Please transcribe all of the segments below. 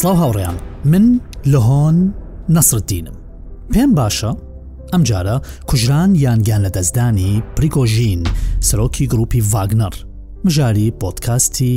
سڵاو هاوڕێیان من لە هۆن نەسردینم پێم باشە ئەم جارە کوژران یان گیان لە دەستدانی پریگۆژین سەرۆکی گروپی ڤاگنەر مژاری پۆتکاستی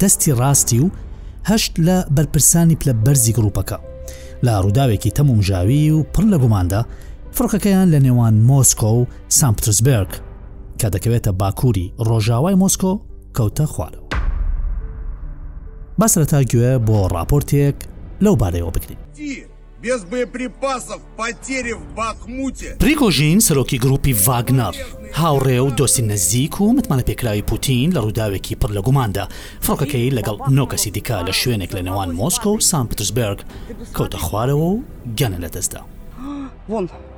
دەستی ڕاستی و هەشت لە بەرپرسانی پلە بەرزی گروپەکە، لە ڕووداوێکی تەمومژاوی و پڕ لە گوماندا، فڕکەکەیان لە نێوان مۆسکۆ و سان پترسبێرگ، کە دەکەوێتە باکووری ڕۆژاوای مۆسکۆ، کەوتە خوارەوە. با سەرەتا گوێ بۆ ڕاپۆرتێک لەو بارەیەوە بگرین. بێز بۆیەپریپاسڤ پاتێرێڤ باقموتێ. پریگۆژین سەرۆکی گروپی ڤاگنەڕ، هاوڕێ و دۆستی نزیک و متمانەپێکراوی پوتین لە ڕووداوێکی پڕ لە گوماندا، فڕۆکەکەی لەگەڵ نۆ کەسی دیکە لە شوێنێک لە نێوان مۆسکۆ و سان پترسبێرگ کەوتە خوارەوە و گیانیلەدەستدا.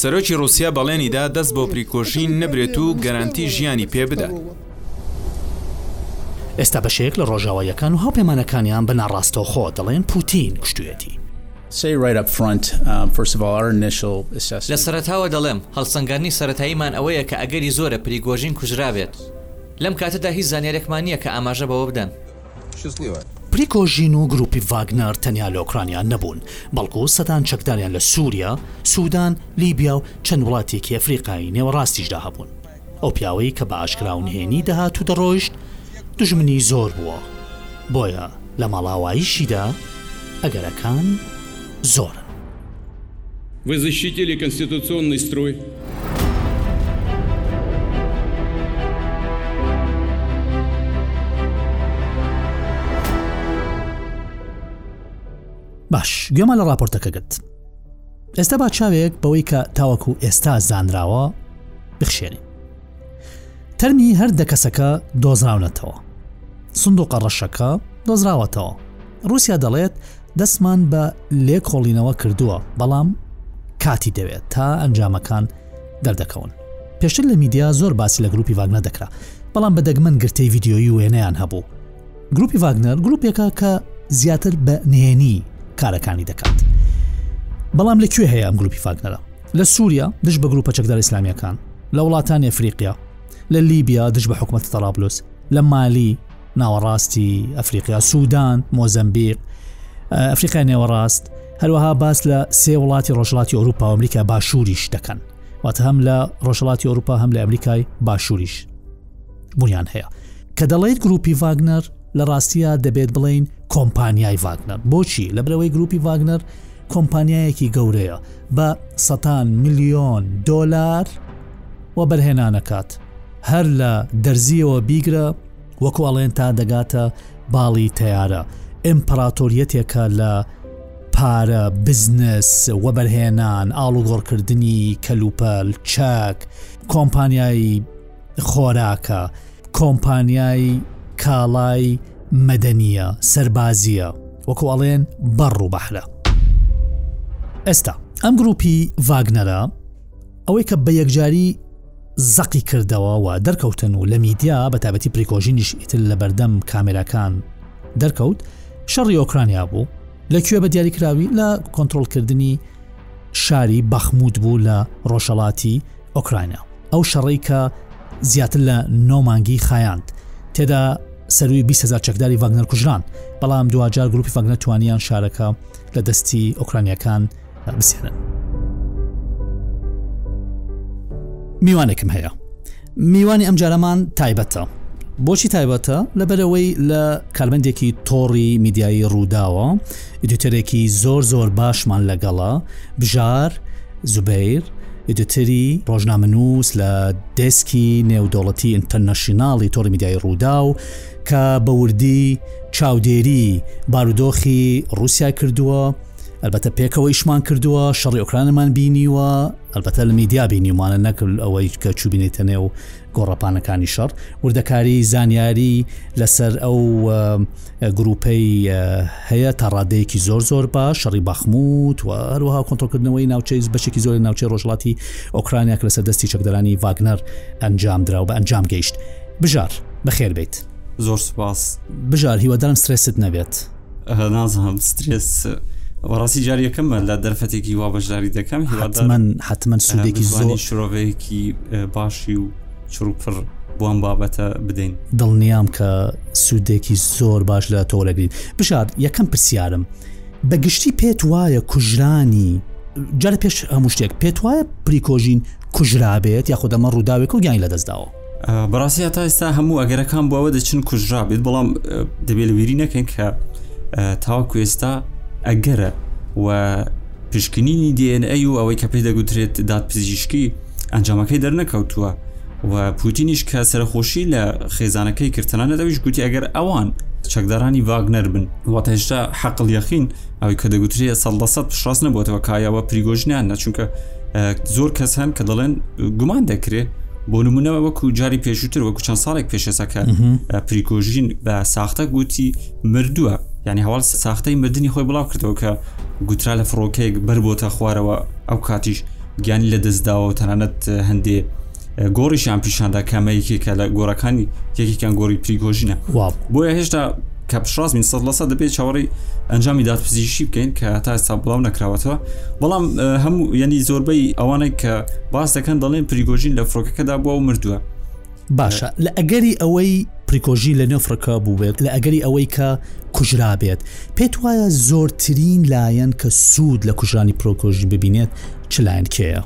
سەرۆکی ڕوسیا بەڵێنی دا دەست بۆ پریکۆژین نەبرێت و گەرانتی ژیانی پێ بدات. ئێستا بەشێک لە ڕۆژاواییەکان و هاوپەیمانەکانیان بە ناڕاستەوخۆ دەڵێن پوتین کوشتویەتی. لە سەرەتاوە دەڵێم، هەڵسەنگاندنی سەرەتاییمان ئەوەیە کە ئەگەری زۆرە پریگۆژین کوژرابێت. لەم کاتەدا هیچ زانیارێکمان نییە کە ئاماژە بەوە بدەن. پریکۆژین و گروپی ڤاگنەر تەنیا لە ئۆکرانیا نەبوون، بەڵکو سەدان چەکداریان لە سوریا، سودان، لیبیا و چەند وڵاتێکی ئەفریقای نێوەڕاستیشدا هەبوون. ئەو پیاوەی کە بە ئاشکرا و نهێنی دەهات و دەڕۆیشت، دوژمنی زۆر بووە. بۆیە لە ماڵئاواییشیدا ئەگەرەکان زۆرن. باش گوێمان لە ڕاپۆرتەکە گرت ئێستا با چاوێک بەوەی کە تاوەکو ئێستا زانراوە بخشێنی تەرمی هەر دە کەسەکە دۆزراونەتەوە سندوقە ڕەشەکە دۆزراوەتەوە روسیا دەڵێت دەستمان بە لێکۆڵینەوە کردووە، بەڵام کاتی دەوێت تا ئەنجامەکان دەردەکەون. پێشتر لە میدیا زۆر باسی لە گروپی ڤاگنە دەکرا، بەڵام بە دەگمەن گرتەی ڤیددیۆیی وێنەیان هەبوو. گروپی ڤاگنەر گروپێکە کە زیاتر بە نهێنی کارەکانی دەکات. بەڵام لە کوێ هەیە ئەم گروپی ڤاگنەرە؟ لە سووریا دژ بە گروپە چەکدار ئیسلامیەکان، لە وڵاتانی ئەفریقیا، لە لیبیا دژ بە حکومەتی تەرابلوس، لە مالی، ناوەڕاستی ئەفریقیا سوودان مۆزمبیق ئەفریقای نێوەڕاست هەروەها باس لە سێ وڵاتی ڕۆژڵاتی ئەوروپا و ئەمریکای باشووریش دەکەن واتە هەم لە ڕۆژڵاتی ئەوروپا هەم لە ئەمریکای باشووریش بوونیان هەیە کە دەڵێت گروپی ڤاگنەر لە ڕاستیە دەبێت بڵین کۆمپانیای ڤاگنەر بۆچی لە برەوەی گروپی ڤاگنەر کۆمپانیایەکی گەورەیە بە سەان میلیۆن دۆلار و بەرهێنانەکات هەر لە دەرزیەوە بیگرە وەکو ئەڵێن تا دەگاتە باڵی تەیارە ئەمپراتۆریەتێکە لە پارە بزنس وەبەرهێنان ئاڵوگۆڕکردنی کەلوپەل چاک کۆمپانیایی خۆراکە کۆمپانیایی کاڵای مەدەنیە سەربازیە وەکو ئەڵێن بەڕ و بەحرە ئێستا ئەم گروپی ڤاگنەرە ئەوەی کە بە یەکجاری زەقی کردەوە و دەرکەوتن و لە میدیا بە تابەتی پریکۆژینیش ئیتر لە بەردەم کامێراکان دەرکەوت شەڕی ئۆکرانیا بوو لە کوێ بە دیاریکراوی لە کۆنتترۆلکردنی شاری بەخمووت بوو لە ڕۆژەڵاتی ئۆکرانیا ئەو شەڕی کە زیاتر لە نۆمانگی خایاند تێدا سەروی 20هزار چەکداری ڤگنەر کوژران بەڵام دوجار گروپی ڤگنە توانیان شارەکە لە دەستی ئۆکرانیەکان بسێنن میوانێکم هەیە میوانی ئەم جارەمان تایبەتە بۆچی تایبەتە لەبەرەوەی لە کارمەندێکی تۆڕی میدیایی ڕووداوە ئیدوتەرێکی زۆر زۆر باشمان لەگەڵە بژار زوبیر ئیدوتری ڕۆژنامەنووس لە دەسکی نێودەوڵەتی ئینتەرنەشنناڵی تۆڕی میدیایی ڕوودا و کە بەوردی چاودێری بارودۆخی رووسیا کردووە ئەلبەتە پێکەوە ئیشمان کردووە شەڕی ئۆکرانەمان بینیوە ئەلبەتە لە میدیا بینیمانە نەکرد ئەوەی کە چوبینێتە نێو گۆڕەپانەکانی شەڕ وردەکاری زانیاری لەسەر ئەو گروپەی هەیە تا ڕادەیەکی زۆر زۆر با شەڕی باخموت و هەروەها کۆنتۆکردنەوەی ناوچەی بەشێکی زۆر ناوچەی ڕۆژڵاتی ئۆکرانیا کە لەسەر دەستی چەکدەرانی واگنەر ئەنجام درا و بە ئەنجام گەیشت بژار بەخێر بیت زۆر سپاس بژار هیوادارم سترێست نەبێت نازم سترێس وەڕاستی جار یەکەمە لە دەرفەتێکی وا بەشداری دەکەم هیوادارن حتمما سوودێکی زۆنی شرۆڤەیەکی باشی و چڕوپڕ بۆم بابەتە بدەین دڵنیام کە سوودێکی زۆر باش لە تۆرەگرین بشار یەکەم پرسیارم بەگشتی پێت وایە کوژرانی جار پێش هەموو شتێک پێت وایە پریکۆژین کوژرابێت یاخود ئەمە ڕووداوێک و گیانی لەدەستداوە بەڕاستی هەتا ئێستا هەموو ئەگەرەکان بۆەوە دەچن کوژرا بێت بەڵام دەبێت ویری نەکەن کە تاوەکو ئێستا ئەگەرە و پشکنینی DNA و ئەوەی کە پێی دەگوترێت داد پزیشکی ئەنجامەکەی دەرنەکەوتووە و پوتینیش کە سەرخۆشی لە خێزانەکەی کردتەنانە دەویش گوتی ئەگەر ئەوان چەکدارانی واگنەر بن واتە هێشتا حەقل یەخین ئەوەی کە دەگوترێت سە لەسە پشڕاست نەبووەوە کایەوە پریگۆژنیان نە چونکە زۆر کەس هەن کە دەڵێن گومان دەکرێت بۆ نمونەوە وەکو جاری پێشووتر وەکو چەند ساڵێک پێشەسەکە پریکۆژین بە ساختە گوتی مردووە یعنی هەواڵ ساختەی مردنی خۆی بڵاو کردەوە کە گوترا لە فڕۆکەیەک بەر بۆتە خوارەوە ئەو کاتیش گیانی لە دەستداوە تەنانەت هەندێ گۆڕیشیان پیشاندا کەمە یەکێکە لە گۆڕەکانی یەکێکیان گۆڕی پریگۆژینە بۆیە هێشتا کە پشڕاز من سەد لەسە دەبێت چاوەڕی ئەنجامی دادپزیشی بکەین کە تا ئێستا بڵاو نەکراوەتەوە بەڵام هەموو یعنی زۆربەی ئەوانەی کە باس دەکەن دەڵێن پریگۆژین لە فڕۆکەکەدا بووە و مردووە باشە لە ئەگەری ئەوەی پریکۆژی لە نێفرەکە بووێت لە ئەگەری ئەوەی کە کوژرا بێت پێت وایە زۆرترین لایەن کە سوود لە کوژانی پرۆکۆژی ببینێت چ لایەن کێە؟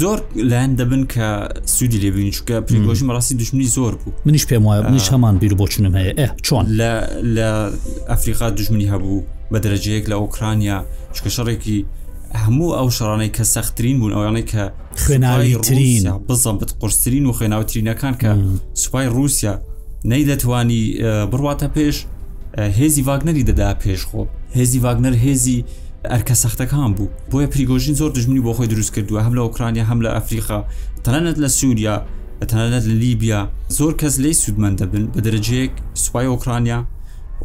زۆر لایەن دەبن کە سوودی لێبین چکە پریگۆژی مەڕاستی دشمنی زۆر بوو منیش پێم وایە منیش هەمان بیر بۆچونم هەیە ئە چۆن لە لە ئەفریقا دژمنی هەبوو بە دەرەجەیەک لە ئۆکرانیا چکە شەڕێکی هەموو ئەو شەڕانەی کە سەختترین بوون ئەویانەی کە خوێناوی ترین بزەبت قرسرین و خوێناوترینەکان کە سوپای رووسیا نەی دەتوانی بڕواتە پێش هێزی واگنەری دەدا پێش خۆ هێزی واگنەر هێزی ئەرکە سەختەکان بوو بۆیە پریگۆژین زۆر دژمنی بۆ خۆی دروست کردووە هەم لە ئۆکرانیا هەم لە ئەفریقا تەنانەت لە سووریا تەنانەت لە لیبیا زۆر کەس لی سوودمەند دەبن بە دەرەجەیەک سوپای ئۆکرانیا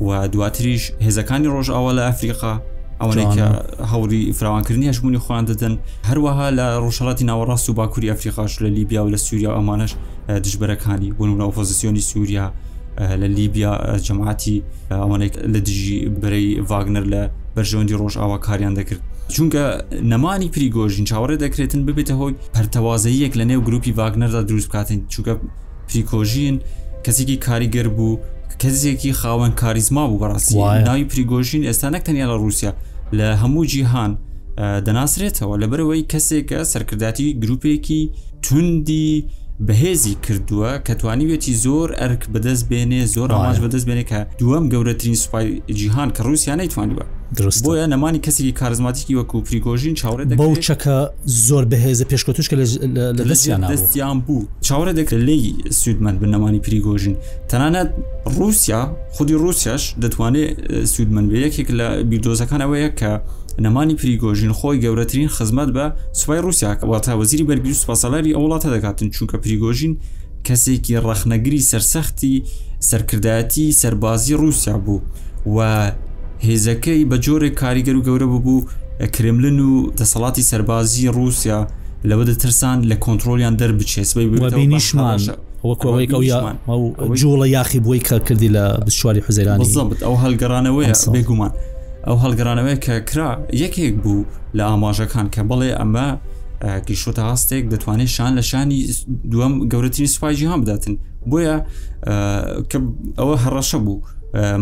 و دواتریش هێزەکانی ڕۆژئاوا لە ئەفریقا ئەوەنە کە هەوڵی فراوانکردنی هەشبوونی خۆیان دەدەن هەروەها لە ڕۆژهڵاتی ناوەڕاست و باکووری ئەفریقاش لە لیبیا و لە سووریا ئەمانش دژبەرەکانی بوون لە ئۆپۆزیسیۆنی سووریا لە لیبیا جەماعتی ئەوانێک لە دژی بەرەی ڤاگنەر لە بەرژەوەندی ڕۆژئاوا کاریان دەکرد چونکە نەمانی پریگۆژین چاوەڕێ دەکرێتن ببێتە هۆی پەرتەوازەیەک لە نێو گروپی ڤاگنەردا دروست بکاتن چونکە پریکۆژین کەسێکی کاریگەر بوو کەسێکی خاوەن کاریزما بوو بەڕاستی ناوی پریگۆژین ئێستا نەک تەنیا لە رووسیا لە هەموو جیهان دەناسرێتەوە لەبەرەوەی کەسێکە سەرکرداتی گروپێکی توندی بەهێزی کردووە کە توانیوێتی زۆر ئەرک بەدەست بێنێ زۆر ئاماج بەدەست بێنێ کە دووەم گەورەترین سوپای جیهان کە رووسیانەی توانیوە درست بۆیە نەمانی کەسێکی کارزماتیکی وەکو پریگۆژین چاورە بە چەکە زۆر بەهێزە پێشکەوتشکە لە دەستیان بوو چاورە دەکرێت لی سوودمەند بنەمانی پریگۆژین تەنانەت رووسیا خودی رووسیاش دەتوانێت سوودمەند بێ یەکێک لە بیردۆزەکانەوەیە کە نەمانی پریگۆژین خۆی گەورەترین خزمەت بە سوپای رووسیا واتە وەزیری بەرگری سوپاسالاری ئەو وڵاتە دەکاتن چونکە پریگۆژین کەسێکی ڕەخنەگری سەرسەختی سەرکردایەتی سەربازی رووسیا بوو و هێزەکەی بە جۆرێک کاریگەر و گەورە ببوو کرملن و دەسەڵاتی سەربازی رووسیا لەوە دەترسان لە کۆنتترۆلیان دەربچێت بینیشمان وەکەوەی ئەویان جوڵە یاخی بووی کە کردی لە بشواری حزەران بزەبت ئەو هەلگەڕانەوەی بێگومان. ئەو هەڵگرانەوەی کە کرا یەکێک بوو لە ئاماژەکان کە بڵێ ئەمە گیشۆتە هەستێک دەتوانێت شان لە شانی دووەم گەورەترین سوپای جیهان بداتن بۆیە کە ئەوە هەڕەشە بوو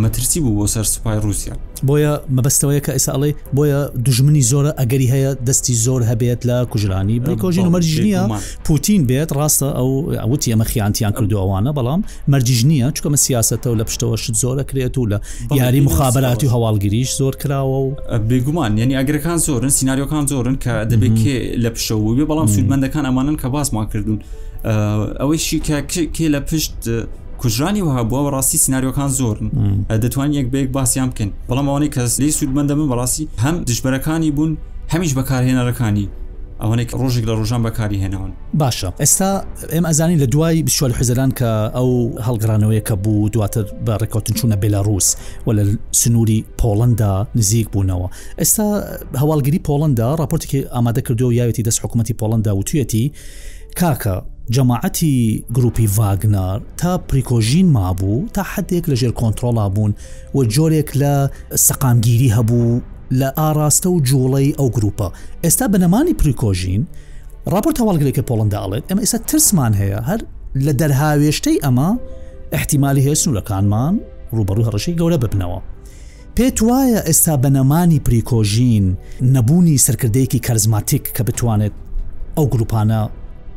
مەترسی بوو بۆ سەر سوپای رووسیا بۆیە مەبەستەوەیە کە ئێسا ئەڵێ بۆیە دژمنی زۆرە ئەگەری هەیە دەستی زۆر هەبێت لە کوژرانی بریکۆژین و مەرجنیە پوتین بێت ڕاستە ئەو وتی ئەمە خیانتیان کردو ئەوانە بەڵام مەرجیش نییە چکەمە سیاستە و لە پشتەوە شت زۆرە کرێت و لە یاری مخابراتی و هەواڵگیریش زۆر کراوە و بێگومان یعنی ئەگرەکان زۆرن سینناریۆکان زۆرن کە دەبێت کێ لە پشەوە بێ بەڵام سوودمەندەکان ئەمانن کە باسمان کردوون ئەوەیشی کە کێ لە پشت کوژرانی وەها بووە بەڕاستی سناریۆکان زۆرن دەتوانین یەک بەیەک باسییان بکەین بەڵام ئەوانەی کەس لی سوودمەندە من بەڕاستی هەم دژبەرەکانی بوون هەمیش بەکارهێنەرەکانی ئەوانێک ڕۆژێک لە ڕۆژان بەکاری هێناون باشە ئێستا ئێمە ئەزانانی لە دوای بسوال حزران کە ئەو هەڵگرانەوەی کە بوو دواتر بە ڕێکوتن چوونە بێلا ڕوس و لە سنووری پۆڵندا نزیک بوونەوە ئێستا هەواڵگری پۆڵندا راپۆرتێکی ئامادە کردو یاوێتی دەست حکوومەتتی پۆڵندا وتوێتی کاکە جەماعەتی گروپی ڤاگنەر تا پریکۆژین مابوو تا حدێک لە ژێر کۆنتترۆڵا بوون و جۆرێک لە سەقامگیری هەبوو لە ئاراستە و جوڵەی ئەو گروپە ئێستا بنەمانی پریکۆژین راپۆرت هەواڵگرێکی پۆڵندا ئەڵێت ئەمە ئێستا ترسمان هەیە هەر لە دەرهاوێشتەی ئەمە احتیممالی هەیە سنوورەکانمان ڕوبەڕوو هەڕشی گەورە ببنەوە پێت وایە ئێستا بە نەمانی پریکۆژین، نەبوونی سەرکردەیەکی کارزماتیک کە بتوانێت ئەو گروپانە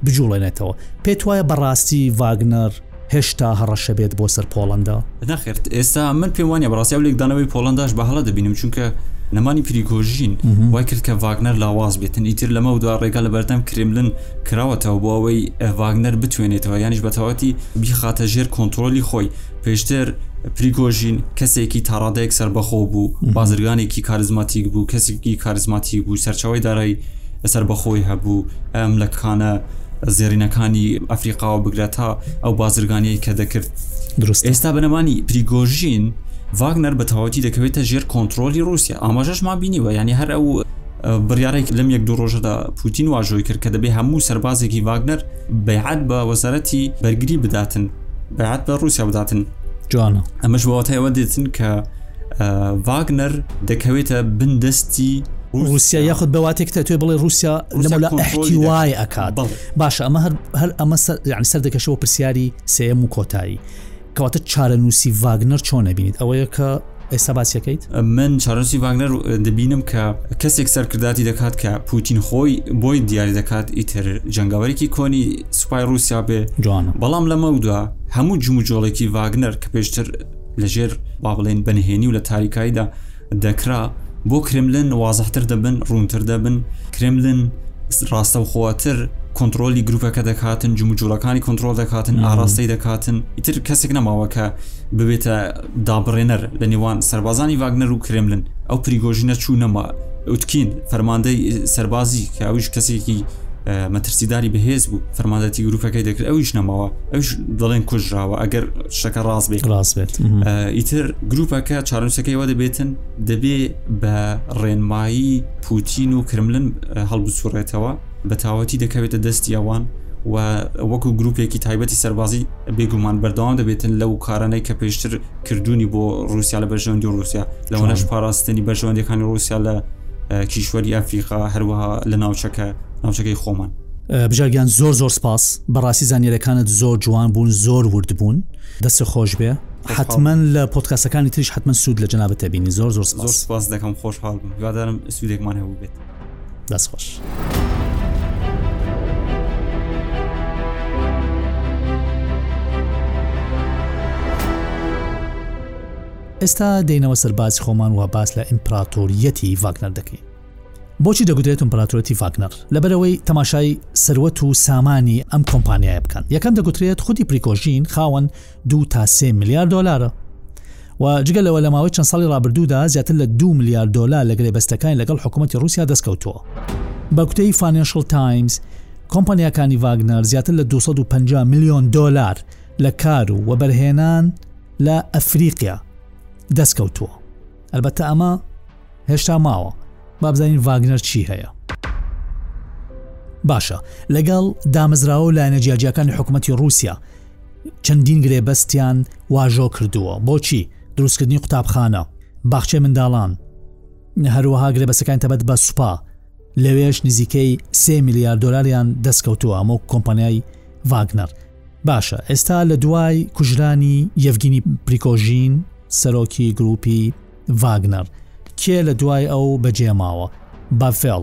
بجوڵێنێتەوە، پێت وایە بە ڕاستی ڤاگنەر هێشتا هەڕەشە بێت بۆ سەر پۆڵەندا؟ نەخێر ئێستا من پێم وانە بەڕاستی ئەو لێکدانەوەی پۆڵەنداش بە هەڵە دەبینم چونکە نەمانی پریگۆژین وای کرد کە ڤاگنەر لاواز بێتن ئیتر لەمە و دوا ڕێگا لە بەردەم کرملن کراوەتەوە بۆ ئەوەی ڤاگنەر بتوێنێتەوە یانیش بەتەواتی بیخاتە ژێر کۆنتترۆلی خۆی پێشتر پریگۆژین کەسێکی تاڕادەیەک سربەخۆ بوو بازرگانێکی کارزماتیک بوو کەسێکی کارزماتی بوو سەرچاوی دارای سربەخۆی هەبوو ئەم لە کانە زێرینەکانی ئەفریقاوە بگرە تا ئەو بازرگانیەی کە دەکرد درست ئێستا بنەمانی پریگۆژین واگنەر بە تەواتی دەکەوێتە ژێر کۆنتترۆلی رووسیا ئاماژەشمان بینیوە ینی هەر ئەو بڕارێک لەم یەک دوو ڕۆژەدا پوتین واژۆی کرد کە دەبێ هەموو سەربازێکی واگنەر بەعات بە وەزارەتی بەرگری بداتن بەعات بە ڕوسیا بداتن جوانە ئەمەش بەواتایەوە دێتن کە ڤاگنەر دەکەوێتە بندستی رووسیا یاخود بەواتێک تە توێ بڵێ رووسیا لەمەلا ئەحتی وای ئەکات باشە ئەمە هەر هەر ئەمە یان سەر دەکەشەوە پرسیاری سێم و کۆتایی کەواتە چارەنووسی ڤاگنەر چۆن نبینیت ئەوەیە کە ئێستا باسی ئەکەیت؟ من چارلسی ڤاگنەر دەبینم کە کەسێک سەرکرداتی دەکات کە پوتین خۆی بۆی دیاری دەکات ئیتر جەنگاوەرێکی کۆنی سوپای رووسیا بێ جوانە بەڵام لەمەودا هەموو جموجۆڵێکی ڤاگنەر کە پێشتر لەژێر با بڵێن بەنهێنی و لە تاریکاییدا دەکرا بۆ کرملن وازحتر دەبن ڕوونتر دەبن کرملن ڕاستەوخۆتر کۆنتترۆلی گروپەکە دەکاتن جموجۆرەکانی کۆنتترۆل دەکاتن ئاراستەی دەکاتن ئیتر کەسێک نەماوە کە ببێتە دابڕێنەر لە نێوان سەربازانی ڤاگنەر و کرێملن ئەو پریگۆژینە چوو نەما ئوتکین فەرماندەی سەربازی کە ئەویش کەسێکی مەترسیداری بەهێز بوو فەرمادەتی گروپەکەی دەکرد ئەویش نەماوە ئەوش دەڵێن کوژراوە ئەگەر شەکە ڕاست بێت ڕاست بێت ئیتر گروپەکە چارنووسەکەیەوە دەبێتن دەبێ بە ڕێنمایی پوتین و کرملن هەڵبسوڕێتەوە بە تاوەتی دەکەوێتە دەستی ئەوان و وەکو گروپێکی تایبەتی سەربازی بێگومان بەردەوام دەبێتن لەو کارانەی کە پێشتر کردوونی بۆ رووسیا لە بەرژەوەندی رووسیا لەوانەش پاراستنی بەرژەوەندەکانی رووسیا لە کیشوەری ئەفریقا هەروەها لە ناوچەکە ناوچەکەی خۆمان. بژارگیان زۆر زۆر سپاس بەڕاستی زانیارەکانت زۆر جوان بوون زۆر ورد بوون دەست خۆش بێ حتممەن لە پۆتکاسەکانی تریش حتممە سوود لە جەنابەتەبینی زۆر زۆر سپاس دەکەم خۆشحاڵ بووادارم سوودێکمان هەبوو بێت. دەست خۆش. ئێستا دێنەوە سەرباز خۆمان و باس لە ئیمپراتۆریەتی ڤاگنەر دەکەین بۆچی دەگوترێت ئیمپراتۆرەتی ڤاگنەر لەبەرەوەی تەماشای سەروەت و سامانی ئەم کۆمپانیایە بکەن یەکەم دەگوترێت خودی پریکۆژین خاوەن دو تا سێ ملیار دۆلارە و جگە لەوە لە ماوەی چەند ساڵی رابردوودا زیاتر لە دو ملیار دۆلار لە گرێبەستەکانی لەگەڵ حکوومەتتی رووسیا دەستکەوتووە بەگوتەی فاننشل تایمز کۆمپانیاکانی ڤاگنەر زیاتر لە 250 میلیۆن دۆلار لە کار و وەبەرهێنان لە ئەفریقیا دەستکەوتووە ئەلبەتە ئەمە هێشتا ماوە بابزانین ڤاگنەر چی هەیە باشە لەگەڵ دامەزراوە و لایەنە جیاجیاکانی حکوومەتتی رووسیا چەندین گرێبەستیان واژۆ کردووە بۆچی دروستکردنی قوتابخانە باخچێ منداڵان هەروەها گرێبەسەکان تەبەت بە سوپا لەوێش نزیکەی سێ میلیارد دلاریان دەستکەوتووە ئەمە کۆمپانیای ڤاگنەر باشە ئێستا لە دوای کوژرانی یەفگینی پریکۆژین سەرۆکی گروپی ڤاگنەر کێ لە دوای ئەو بەجێماوە بافێڵ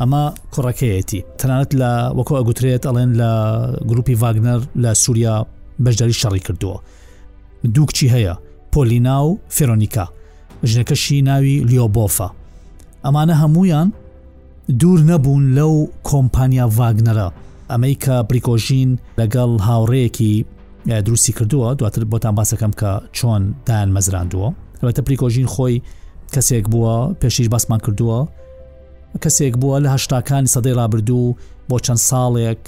ئەمە کوڕەکەیەتی تەنانەت لە وەکو ئەگوترێت ئەڵێن لە گروپی ڤاگنەر لە سووریا بەشداری شەڕی کردووە دوو کچی هەیە پۆلینا و فێرۆنیکا ژنەکەشی ناوی لیۆبۆفە ئەمانە هەمویان دوور نەبوون لەو کۆمپانیا ڤاگنەرە ئەمەی کە پریکۆژین لەگەڵ هاوڕەیەکی دروستی کردووە دواتر بۆتان باسەکەم کە چۆن دایان مەزراندووە ئەوەتە پریکۆژین خۆی کەسێک بووە پێشیش باسمان کردووە کەسێک بووە لە هەشتاکانی سەدەی رابردوو بۆ چەند ساڵێک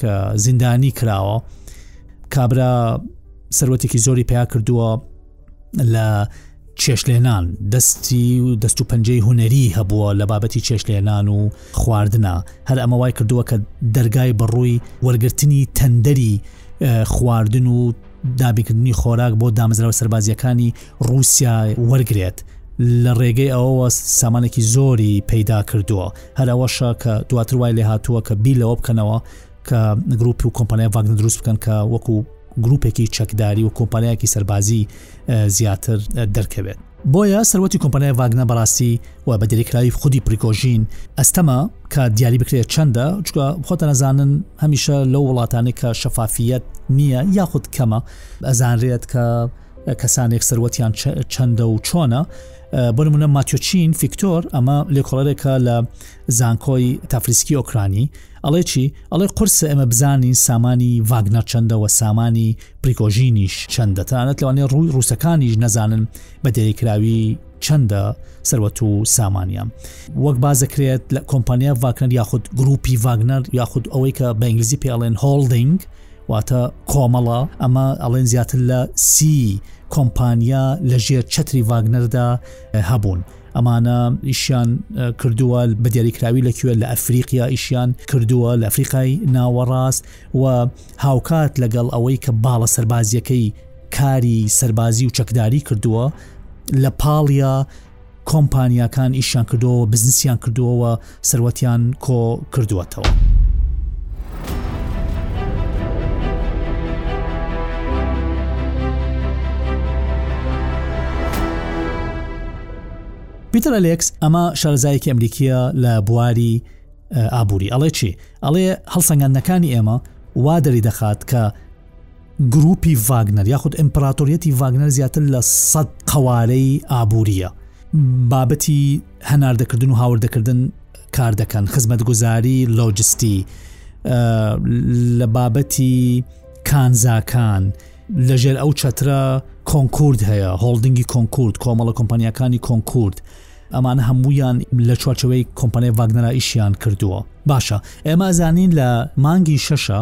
زیندانی کراوە کابرا سەروەتێکی زۆری پیا کردووە لە چێشلێنان دەستی و دەست و پەنجەی هوەری هەبووە لە بابەتی چێشلێنان و خواردنا هەر ئەمە وای کردووە کە دەرگای بەڕووی وەرگرتنی تەندەری خواردن و دابیکردنی خۆراک بۆ دامزراوە سەربازیەکانی رووسیا وەرگێت لە ڕێگەی ئەوەوە سامانێکی زۆری پەیدا کردووە هەرەوەشە کە دواتر وای لێ هاتووە کە بی لەوە بکەنەوە کە گروپی و کۆمپانیای ڤاگن دروست بکەن کە وەکو گروپێکی چەکداری و کۆمپانیایەکی سەربازی زیاتر دەرکەوێت بۆیە سەروەتی کۆمپانای ڤاگنە بەڕاستی و بە دەریکراوی خودی پریکۆژین ئەستەما کە دیاری بکرێت چەندە چکە خۆتە نەزانن هەمیشە لەو وڵاتانی کە شەفافیت نییە یاخود کەمە ئەزانرێت کە کەسانێک سەروەتیان چەندە و چۆنە بۆ نمونە ماتیۆچین فیکتۆر ئەمە لێکۆڵەرێکە لە زانکۆی تافریسکی ئۆکرانی ئەڵێ چی؟ ئەڵێ قورسە ئێمە بزانین سامانی ڤاگنەر چەندە و سامانی پریکۆژینیش چەندە، تەنانەت لەوانەیە ڕووی ڕووسەکانیش نەزانن بە دەرێکراوی چەندە سەروەت و سامانیان. وەک باس دەکرێت لە کۆمپانیا ڤاگنەر یاخود گروپی ڤاگنەر یاخود ئەوەی کە بە ئینگلیزی پێ ئەڵێن هۆڵدینگ واتە کۆمەڵە ئەمە ئەڵێن زیاتر لە سی کۆمپانیا لەژێر چەتری ڤاگنەردا هەبوون. ئەمانە ئیشیان کردووە بە دیاریکراوی لە کوێ لە ئەفریقیا ئیشیان کردووە لە ئەفریقای ناوەڕاست و هاوکات لەگەڵ ئەوەی کە باڵە سەربازیەکەی کاری سەربازی و چەکداری کردووە لە پاڵیا کۆمپانیاکان ئیشان کردەوە بزنسیان کردووەوە سەروەتیان کۆ کردووەتەوە. پیتر ئەلێکس ئەمە شارزایەکی ئەمریکیە لە بواری ئابووری ئەڵێ چی ئەڵێ هەڵسەنگاندنەکانی ئێمە وا دەری دەخات کە گرووپی ڤاگنەر یاخود ئیمپراتۆریەتی ڤاگنەر زیاتر لە سەد قەوارەی ئابووریە بابەتی هەناردەکردن و هاوردەکردن کار دەکەن خزمەتگوزاری لۆجستی لە بابەتی کانزاکان لەژێر ئەو چەترە کۆنکورد هەیە هۆڵدنگی کۆنکورد کۆمەڵە کۆمپانیەکانی کۆنکورد ئەمانە هەموویان لە چوارچەوەی کۆمپانیای ڤاگنەرا ئیشیان کردووە باشە ئێمە زانین لە مانگی شەشە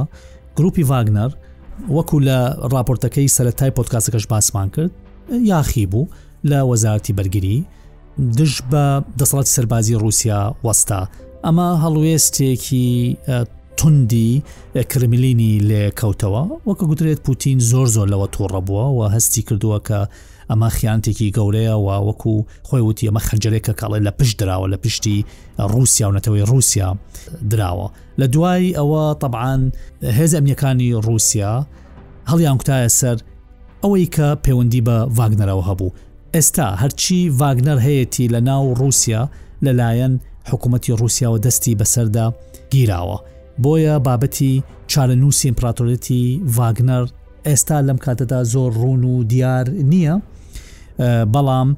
گروپی ڤاگنەر وەکو لە راپۆرتەکەی سەرەتای پۆتکاسەکەش باسمان کرد یاخی بوو لە وەزارتی بەرگری دژ بە دەسەڵاتی سەربازی رووسیا وەستا ئەمە هەڵوێستێکی توندی کرملینی لێ کەوتەوە وەکە گوترێت پوتین زۆر زۆر لەوە تووڕە بووە و هەستی کردووە کە ئەمە خیانتێکی گەورەیە و وەکو خۆی وتی ئەمە خەنجەرێکە کاڵێ لە پشت دراوە لە پشتی رووسیا و نەتەوەی رووسیا دراوە لە دوای ئەوە طبعاان هێز ئەمنیەکانی رووسیا هەڵیان کوتایە سەر ئەوەی کە پەیوەندی بە ڤاگنەرەوە هەبوو ئێستا هەرچی ڤاگنەر هەیەی لە ناو رووسیا لەلایەن حکوومەتتی رووسیاوە دەستی بەسەردا گیراوە بۆیە بابەتی چارەنووسی ئیمپراتۆرەتی ڤاگنەر ئێستا لەم کاتەدا زۆر ڕوون و دیار نییە بەڵام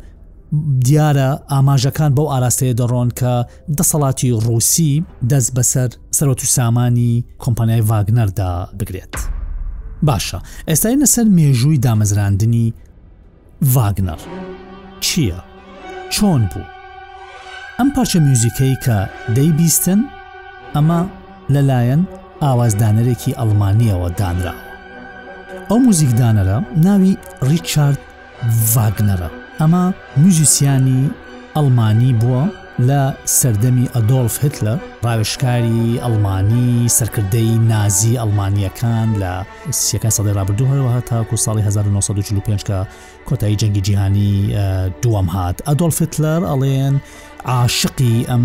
دیارە ئاماژەکان بەو ئاراستەیە دەڕۆن کە دەسەڵاتی ڕووسی دەست بەسەر سەرۆت و سامانی کۆمپانیای ڤاگنەردا بگرێت. باشە ئێستاینە سەر مێژووی دامەزراندنی ڤاگنەر چییە؟ چۆن بوو؟ ئەم پارچە میوزیکەی کە دەیبیستن ئەمە لەلایەن ئاوازدانەرێکی ئەڵمانیەوە دانرا ئەو موزیکدانەرە ناوی ڕیچارد ڤاگنەرە ئەمە میوزیسیانی ئەڵمانی بووە لە سەردەمی ئەدۆلف هتلە ڕاوشکاری ئەڵمانی سەرکردەی نازی ئەڵمانیەکان لە سیەکانی سەدەی ڕابردوو هەروەها تاکو ساڵی 1945 کە کۆتایی جەنگی جیهانی دووەم هات ئەدۆل فتلەر ئەڵێن عاشقی ئەم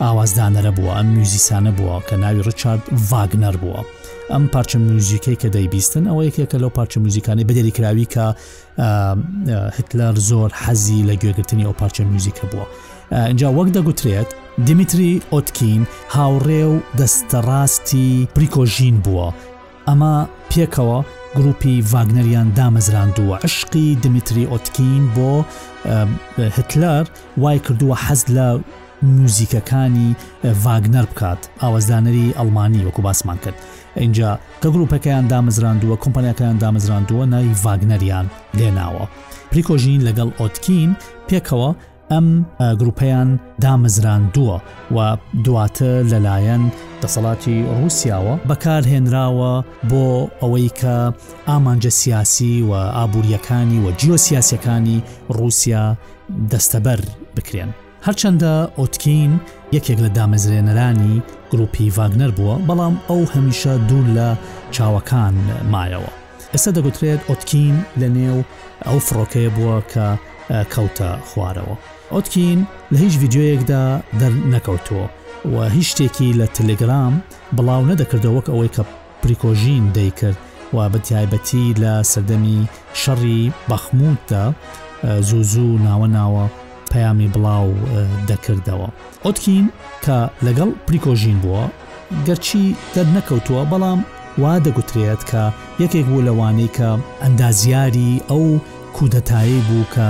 ئاوازدانەرە بووە ئەم میوزیسانە بووە کە ناوی ڕچارد ڤاگنەر بووە ئەم پارچە میوزیکەی کە دەیبیستن ئەوە یەکێکە لەو پارچە میوزیکانی بدەری کراوی کە هتلەر زۆر حەزی لە گوێگرتنی ئەو پارچە میوزیکە بووە اینجا وەک دەگوترێت دیمیتری ئۆتکین هاوڕێ و دەستەڕاستی پریکۆژین بووە ئەمە پێکەوە گروپی ڤاگنەریان دامەزراندووە عشقی دمیتری ئۆتکین بۆ هتلەر وای کردووە حەز لە میوزیکەکانی ڤاگنەر بکات ئاوازدانەری ئەڵمانی وەکو باسمان کرد اینجا کە گروپەکەیان دامەزراندووە کۆمپانیەکەیان دامەزراندووە ناوی ڤاگنەریان لێناوە پریکۆژین لەگەڵ ئۆتکین پێکەوە ئەم گروپەیان دامەزراندووە و دواتر لەلایەن دەسەڵاتی رووسیاوە بەکارهێنراوە بۆ ئەوەی کە ئامانجە سیاسی و ئابوووریەکانی و جیۆ سیاسەکانی رووسیا دەستەبەر بکرێن. هەرچەندە ئۆتکین یەکێک لە دامەزرێنەرانی گروپی ڤاگنەر بووە بەڵام ئەو هەمیشە دوور لە چاوەکان مایەوە. ئێستا دەگوترێت ئۆتکین لە نێو ئەو فڕۆکەیە بووە کە کەوتە خوارەوە ئۆتکین لە هیچ ڤیددیوەیەکدا دەر نەکەوتووە و هیچ شتێکی لە تەلگرام بڵاو نەدەکردەوە وەک ئەوەی کە پریکۆژین دەیکرد و بە تایبەتی لە سەردەمی شەڕی بەخموتدا زوو زوو ناوە ناوە پەیامی بڵاو دەکردەوە ئۆتکین کە لەگەڵ پریکۆژین بووە گەرچی دەرنەکەوتووە بەڵام وا دەگوترێت کە یەکێک بوو لەوانەی کە ئەندازیاری ئەو کودەتایی بوو کە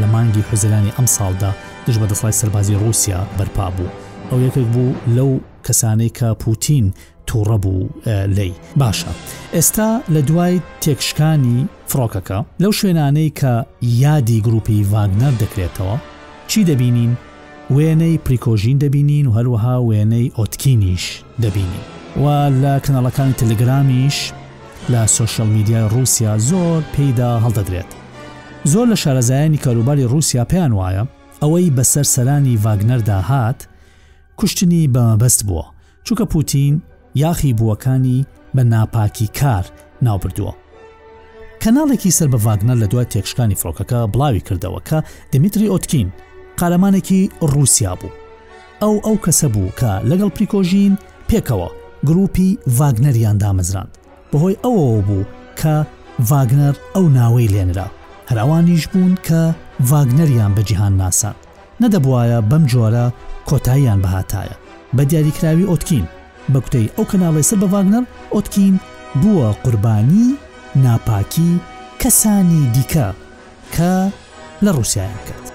لە مانگی حزرانی ئەم ساڵدا دژ بە دەسڵای سەربازی رووسیا بەرپا بوو ئەو یەکێک بوو لەو کەسانەی کە پوتین تووڕە بوو لی باشە ئێستا لە دوای تێکشکانی فڕۆکەکە، لەو شوێنانەی کە یادی گروپی ڤاگنەر دەکرێتەوە، چی دەبینین؟ وێنەی پریکۆژین دەبینین و هەروەها وێنەی ئۆتکینیش دەبینین و لە کەناڵەکانی تەلەگرامیش لە سۆشیال میدیای رووسیا زۆر پێیدا هەڵدەدرێت. زۆر لە شارەزایانی کاروباری رووسیا پێیان وایە ئەوەی بەسەر سەرانی ڤاگنەردا هات کوشتنی بە مەبەست بووە، چونکە پوتین یاخی بووەکانی بە ناپاکی کار ناوبردووە. کەناڵێکی سەر بە ڤاگنەر لە دوای تێکشکانی فڕۆکەکە بڵاوی کردەوە کە دمیتری ئۆتکین قارەمانێکی ڕووسیا بوو. ئەو ئەو کەسە بوو کە لەگەڵ پریکۆژین پێکەوە گروپی ڤاگنەریان دامەزراند بەهۆی ئەوەوە بوو کە ڤاگنەر ئەو ناوەی لێنرا هەراوانیش بوون کە ڤاگنەریان بە جیهان ناسان نەدەبوایە بەم جۆرە کۆتاییان بهاتایە بە دیاریکراوی ئۆتکین، بە گوتەی ئەو کەناڵەی سەر بە ڤاگنەر، ئۆتکین بووە قوربانی ناپاکی کەسانی دیکە کە لە ڕووسیایان کرد.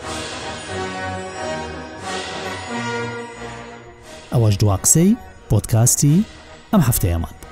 ئەوەش دوا قسەی پۆدکاستی ئەم هەفتەیەمان بوو.